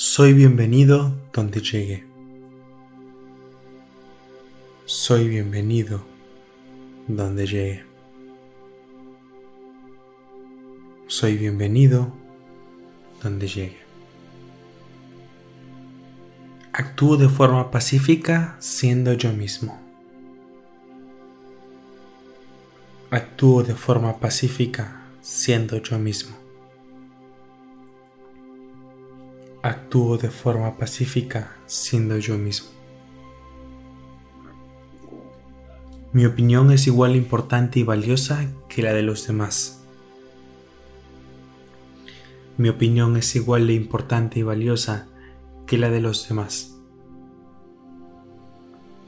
Soy bienvenido donde llegue. Soy bienvenido donde llegue. Soy bienvenido donde llegue. Actúo de forma pacífica siendo yo mismo. Actúo de forma pacífica siendo yo mismo. Actúo de forma pacífica siendo yo mismo. Mi opinión es igual importante y valiosa que la de los demás. Mi opinión es igual de importante y valiosa que la de los demás.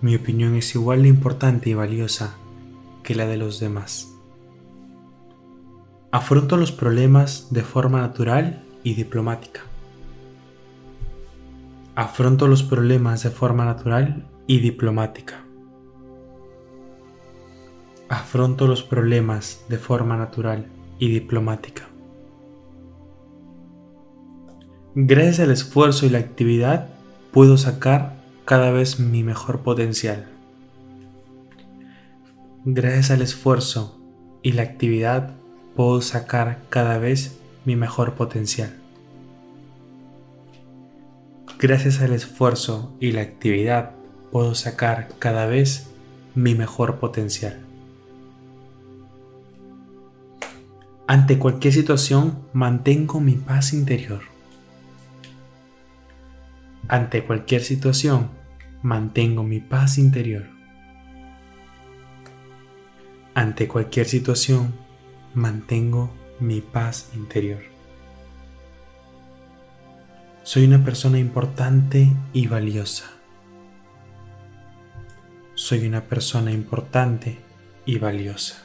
Mi opinión es igual de importante y valiosa que la de los demás. Afronto los problemas de forma natural y diplomática. Afronto los problemas de forma natural y diplomática. Afronto los problemas de forma natural y diplomática. Gracias al esfuerzo y la actividad puedo sacar cada vez mi mejor potencial. Gracias al esfuerzo y la actividad puedo sacar cada vez mi mejor potencial. Gracias al esfuerzo y la actividad puedo sacar cada vez mi mejor potencial. Ante cualquier situación mantengo mi paz interior. Ante cualquier situación mantengo mi paz interior. Ante cualquier situación, mantengo mi paz interior. Soy una persona importante y valiosa. Soy una persona importante y valiosa.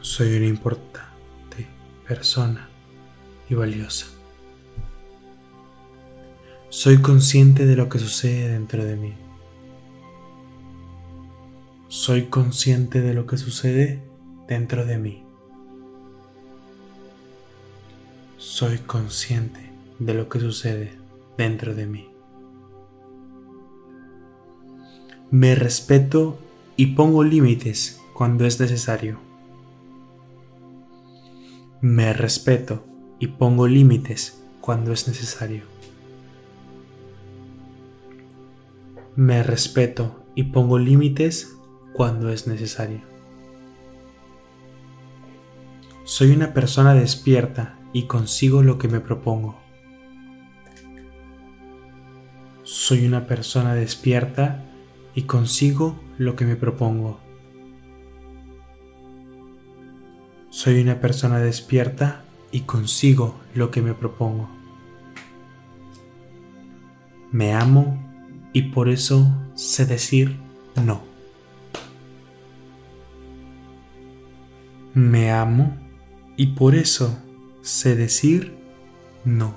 Soy una importante persona y valiosa. Soy consciente de lo que sucede dentro de mí. Soy consciente de lo que sucede dentro de mí. Soy consciente de lo que sucede dentro de mí. Me respeto y pongo límites cuando es necesario. Me respeto y pongo límites cuando es necesario. Me respeto y pongo límites cuando es necesario. Soy una persona despierta y consigo lo que me propongo. Soy una persona despierta y consigo lo que me propongo. Soy una persona despierta y consigo lo que me propongo. Me amo y por eso sé decir no. Me amo y por eso sé decir no.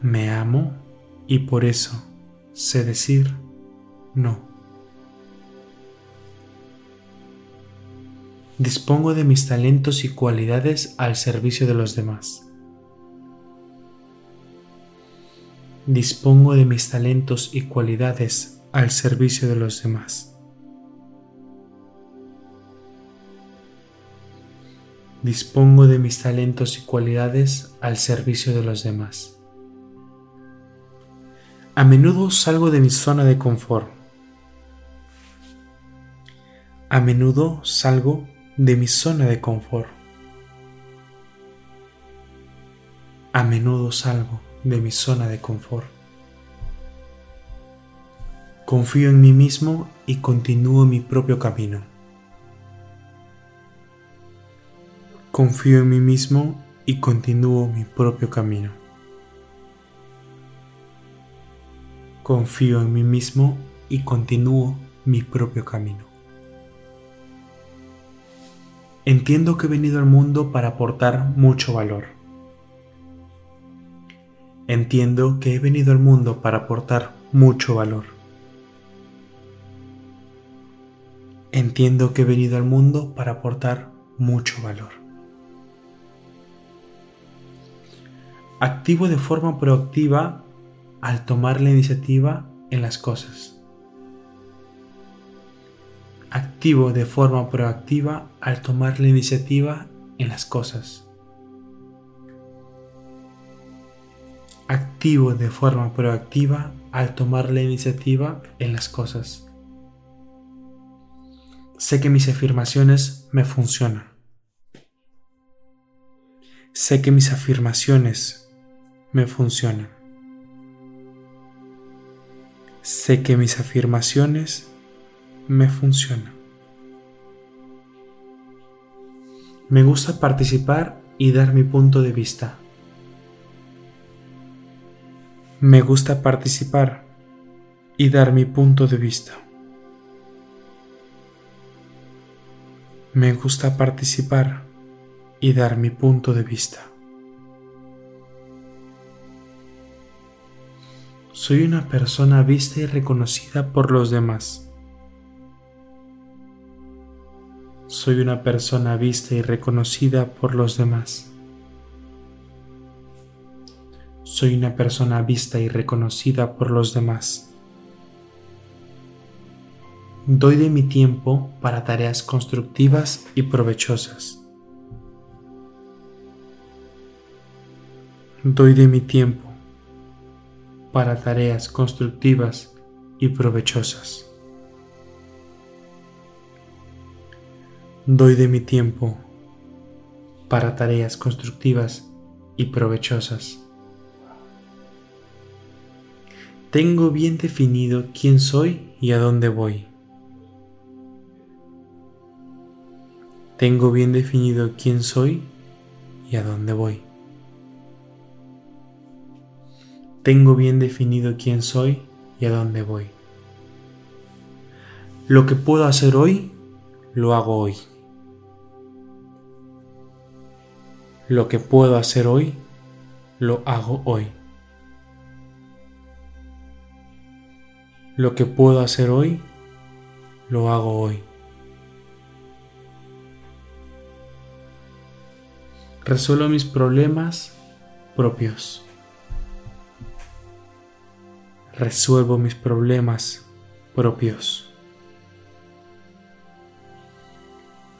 Me amo y por eso sé decir no. Dispongo de mis talentos y cualidades al servicio de los demás. Dispongo de mis talentos y cualidades al servicio de los demás. Dispongo de mis talentos y cualidades al servicio de los demás. A menudo salgo de mi zona de confort. A menudo salgo de mi zona de confort. A menudo salgo de mi zona de confort. Confío en mí mismo y continúo mi propio camino. Confío en mí mismo y continúo mi propio camino. Confío en mí mismo y continúo mi propio camino. Entiendo que he venido al mundo para aportar mucho valor. Entiendo que he venido al mundo para aportar mucho valor. Entiendo que he venido al mundo para aportar mucho valor. Activo de forma proactiva al tomar la iniciativa en las cosas. Activo de forma proactiva al tomar la iniciativa en las cosas. Activo de forma proactiva al tomar la iniciativa en las cosas. Sé que mis afirmaciones me funcionan. Sé que mis afirmaciones me funcionan. Sé que mis afirmaciones me funcionan. Me gusta participar y dar mi punto de vista. Me gusta participar y dar mi punto de vista. Me gusta participar y dar mi punto de vista. Soy una persona vista y reconocida por los demás. Soy una persona vista y reconocida por los demás. Soy una persona vista y reconocida por los demás. Doy de mi tiempo para tareas constructivas y provechosas. Doy de mi tiempo para tareas constructivas y provechosas. Doy de mi tiempo para tareas constructivas y provechosas. Tengo bien definido quién soy y a dónde voy. Tengo bien definido quién soy y a dónde voy. Tengo bien definido quién soy y a dónde voy. Lo que puedo hacer hoy, lo hago hoy. Lo que puedo hacer hoy, lo hago hoy. Lo que puedo hacer hoy, lo hago hoy. resuelvo mis problemas propios. Resuelvo mis problemas propios.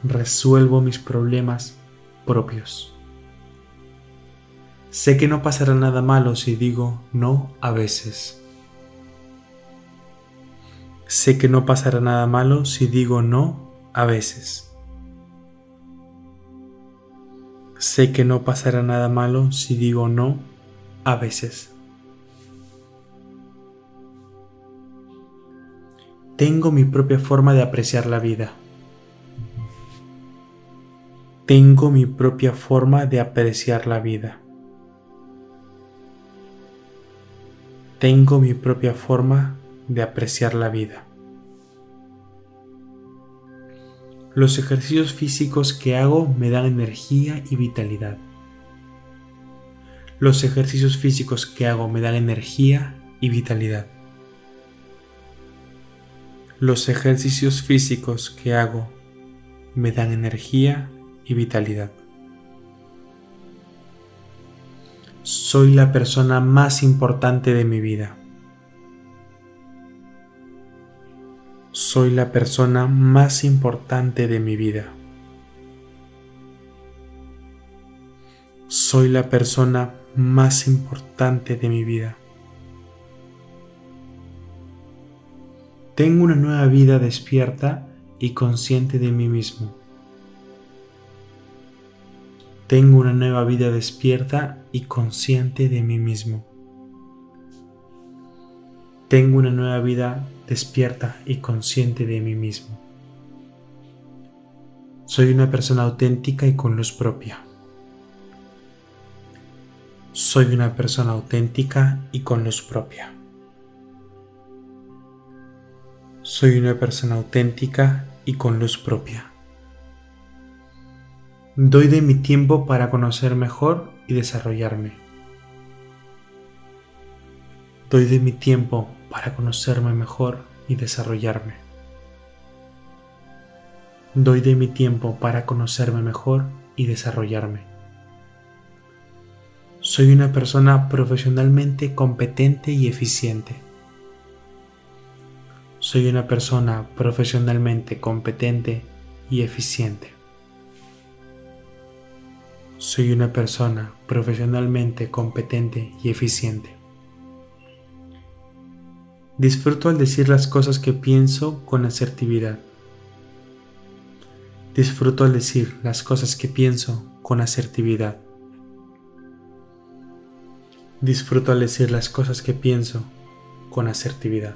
Resuelvo mis problemas propios. Sé que no pasará nada malo si digo no a veces. Sé que no pasará nada malo si digo no a veces. Sé que no pasará nada malo si digo no a veces. Tengo mi propia forma de apreciar la vida. Tengo mi propia forma de apreciar la vida. Tengo mi propia forma de apreciar la vida. Los ejercicios físicos que hago me dan energía y vitalidad. Los ejercicios físicos que hago me dan energía y vitalidad. Los ejercicios físicos que hago me dan energía y vitalidad. Soy la persona más importante de mi vida. soy la persona más importante de mi vida. Soy la persona más importante de mi vida. Tengo una nueva vida despierta y consciente de mí mismo. Tengo una nueva vida despierta y consciente de mí mismo. Tengo una nueva vida despierta y consciente de mí mismo. Soy una persona auténtica y con luz propia. Soy una persona auténtica y con luz propia. Soy una persona auténtica y con luz propia. Doy de mi tiempo para conocer mejor y desarrollarme. Doy de mi tiempo para conocerme mejor y desarrollarme. Doy de mi tiempo para conocerme mejor y desarrollarme. Soy una persona profesionalmente competente y eficiente. Soy una persona profesionalmente competente y eficiente. Soy una persona profesionalmente competente y eficiente. Disfruto al decir las cosas que pienso con asertividad. Disfruto al decir las cosas que pienso con asertividad. Disfruto al decir las cosas que pienso con asertividad.